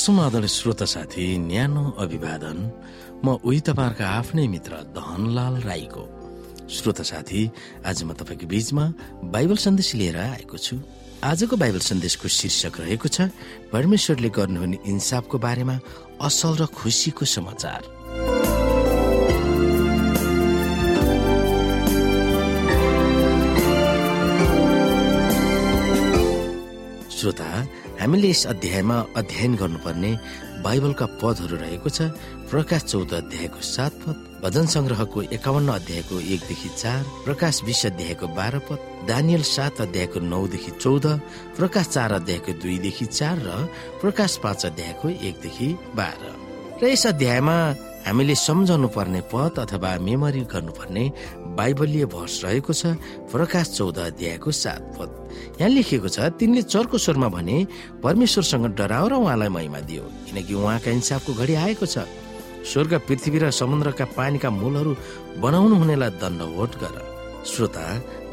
सुमादल श्रोता साथी न्यानो अभिवादन। म उही तपाईँहरूका आफ्नै मित्र धनलाल राईको। श्रोता साथी आज म तपाईँको बीचमा बाइबल सन्देश लिएर आएको छु। आजको बाइबल सन्देशको शीर्षक रहेको छ परमेश्वरले गर्नुहुने इन्साफको बारेमा असल र खुसीको समाचार। श्रोता हामीले यस अध्यायमा अध्ययन गर्नुपर्ने बाइबलका पदहरू रहेको छ। प्रकाश चौध अध्यायको सात पद भजन संग्रहको एकाउन्न अध्यायको एकदेखि चार प्रकाश बिस अध्यायको बाह्र पद दानियल सात अध्यायको नौदेखि चौध प्रकाश चार अध्यायको दुईदेखि चार र प्रकाश पाँच अध्यायको एकदेखि बाह्र। र यस अध्यायमा हामीले सम्झाउनु पर्ने पद अथवा मेमोरी गर्नुपर्ने बाइबलीय भर्स रहेको छ प्रकाश चौध अध्यायको सात पद। यहाँ लेखिएको छ तिनले चर्को स्वरमा भने परमेश्वरसँग डराओ र उहाँलाई महिमा दियो किनकि उहाँका इन्साफको घडी आएको छ। स्वर्ग पृथ्वी र समुद्रका पानीका मूलहरू बनाउनु हुनेलाई दण्डवोट गर। श्रोता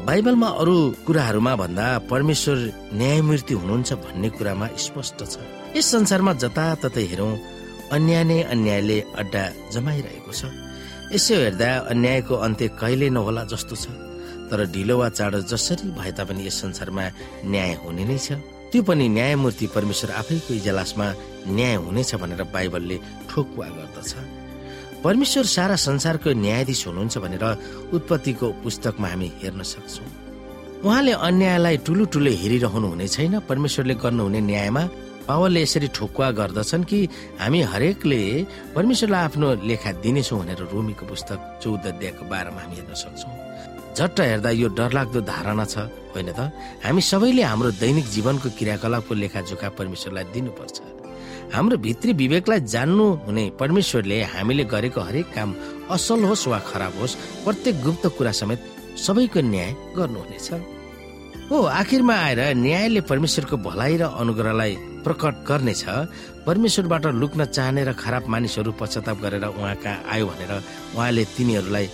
बाइबलमा अरू कुराहरूमा भन्दा परमेश्वर न्यायमूर्ति हुनुहुन्छ भन्ने कुरामा स्पष्ट छ। यस संसारमा जताततै हेरौँ अन्याय नै अन्यायले अड्डा जमाइरहेको छ। यसो हेर्दा अन्यायको अन्त्य कहिले नहोला जस्तो छ। तर ढिलो वा चाँडो जसरी भए तापनि यस संसारमा न्याय हुने नै छ। त्यो पनि न्यायमूर्ति परमेश्वर आफैको इजलासमा न्याय हुनेछ भनेर बाइबलले ठोकुवा गर्दछ। परमेश्वर सारा संसारको न्यायाधीश हुनुहुन्छ भनेर उत्पत्तिको पुस्तकमा हामी हेर्न सक्छौँ। उहाँले अन्यायलाई ठुलो ठुलो हेरिरहनु हुने छैन। परमेश्वरले गर्नुहुने न्यायमा पावलले यसरी ठोकुवा गर्दछन् कि हामी हरेकले परमेश्वरलाई आफ्नो लेखा दिनेछौँ भनेर रोमीको पुस्तक चौध अध्यायको बाह्रमा हामी हेर्न सक्छौँ। झट्ट हेर्दा यो डरलाग्दो धारणा छ होइन त? हामी सबैले हाम्रो दैनिक जीवनको क्रियाकलापको लेखाजोखा परमेश्वरलाई दिनुपर्छ। हाम्रो भित्री विवेकलाई जान्नु हुने परमेश्वरले हामीले गरेको हरेक काम असल होस् वा खराब होस् प्रत्येक गुप्त कुरा समेत सबैको न्याय गर्नुहुनेछ। हो आखिरमा आएर न्यायले परमेश्वरको भलाइ र अनुग्रहलाई प्रकट गर्नेछ। परमेश्वरबाट लुक्न चाहने र खराब मानिसहरू पश्चाताप गरेर उहाँका आयो भनेर उहाँले तिनीहरूलाई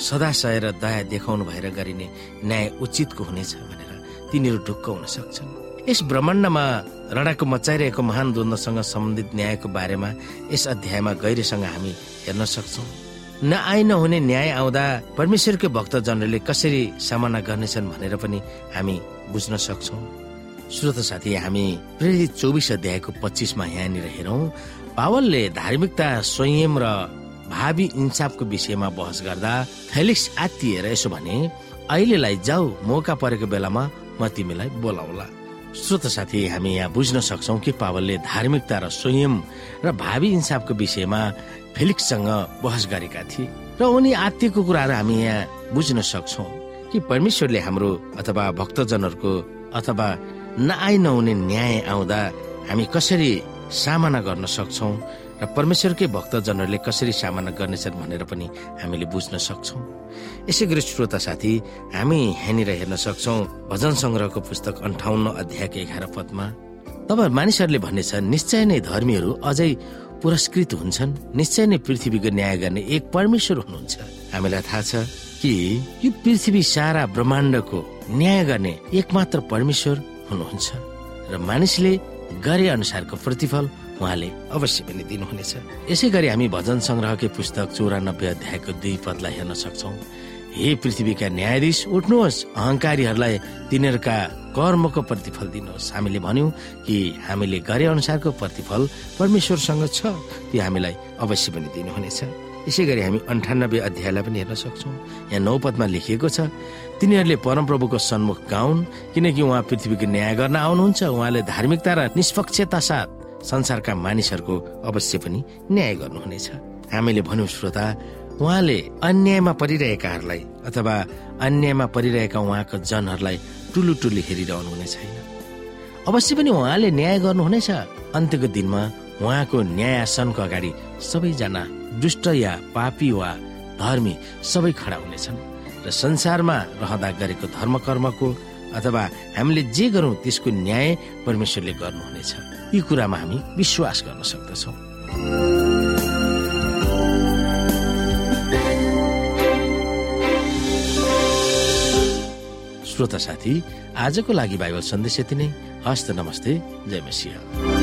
सदा सहेर दया देखाउनु भएर गरिने न्याय उचितको हुनेछ भनेर तिनीहरू ढुक्क हुन सक्छन्। यस ब्रह्माण्डमा रडाको मचाइरहेको महान द्वन्द्वसँग सम्बन्धित न्यायको बारेमा यस अध्यायमा गहिरेसँग हामी हेर्न सक्छौँ। नआइ नहुने न्याय आउँदा परमेश्वरको भक्तजनहरूले कसरी सामना गर्नेछन् भनेर पनि हामी बुझ्न सक्छौँ। श्रोत साथी हामी प्रेरित चौबिस अध्यायको पच्चिसमा यहाँनिर हेरौँ। पावलले धार्मिकता संयम र भावी इन्साफको विषयमा बहस गर्दा फेलिक्स आत्तिएर यसो भने अहिलेलाई जाऊ मौका परेको बेलामा म तिमीलाई बोलाउला। श्रोत साथी हामी यहाँ बुझ्न सक्छौ कि पावलले धार्मिकता र संयम र भावी इन्साफको विषयमा फेलिक्ससँग बहस गरेका थिए। र उनी आत्तिको कुराहरू हामी यहाँ बुझ्न सक्छौ कि परमेश्वरले हाम्रो अथवा भक्तजनहरूको अथवा नआइ नहुने न्याय आउँदा हामी कसरी सामना गर्न सक्छौँ र परमेश्वरकै भक्तजनहरूले कसरी सामना गर्नेछन् भनेर पनि हामीले बुझ्न सक्छौँ। यसै गरी श्रोता साथी हामी यहाँनिर हेर्न सक्छौँ भजन सङ्ग्रहको पुस्तक अन्ठाउन्न अध्यायको एघार पदमा। तब मानिसहरूले भन्नेछ निश्चय नै धर्मीहरू अझै पुरस्कृत हुन्छन्। निश्चय नै पृथ्वीको न्याय गर्ने एक परमेश्वर हुनुहुन्छ हामीलाई थाहा छ कि यो पृथ्वी सारा ब्रह्माण्डको न्याय गर्ने एकमात्र परमेश्वर हुनुहुन्छ र मानिसले गरे अनुसारको प्रतिफल उहाँले अवश्य पनि दिनुहुनेछ। यसै गरी हामी भजन संग्रहकै पुस्तक चौरानब्बे अध्यायको दुई पदलाई हेर्न सक्छौ। हे पृथ्वीका न्यायाधीश उठ्नुहोस्। अहंकारीहरूलाई तिनीहरूका कर्मको प्रतिफल दिनुहोस्। हामीले भन्यौँ कि हामीले गरे अनुसारको प्रतिफल परमेश्वरसँग छ। त्यो हामीलाई अवश्य पनि दिनुहुनेछ। यसै गरी हामी अन्ठानब्बे अध्यायलाई पनि हेर्न सक्छौँ। यहाँ नौ पदमा लेखिएको छ तिनीहरूले परमप्रभुको सन्मुख गाउन् किनकि उहाँ पृथ्वीको न्याय गर्न आउनुहुन्छ। उहाँले धार्मिकता र निष्पक्षता साथ संसारका मानिसहरूको अवश्य पनि न्याय गर्नुहुनेछ। हामीले भन्यौँ श्रोता उहाँले अन्यायमा परिरहेकाहरूलाई अथवा अन्यायमा परिरहेका उहाँको जनहरूलाई टुलु टुलु हेरिरहनु हुने छैन अवश्य पनि उहाँले न्याय गर्नुहुनेछ। अन्त्यको दिनमा उहाँको न्याय आसनको अगाडि सबैजना दुष्ट या पापी वा धर्मी सबै खडा हुनेछन् र संसारमा रहँदा गरेको धर्म कर्मको अथवा हामीले जे गरौँ त्यसको न्याय परमेश्वरले गर्नुहुनेछ। यी कुरामा हामी विश्वास गर्न सक्दछौँ। श्रोता साथी आजको लागि बाइबल सन्देश यति नै। हस्त नमस्ते। जय मसिंह।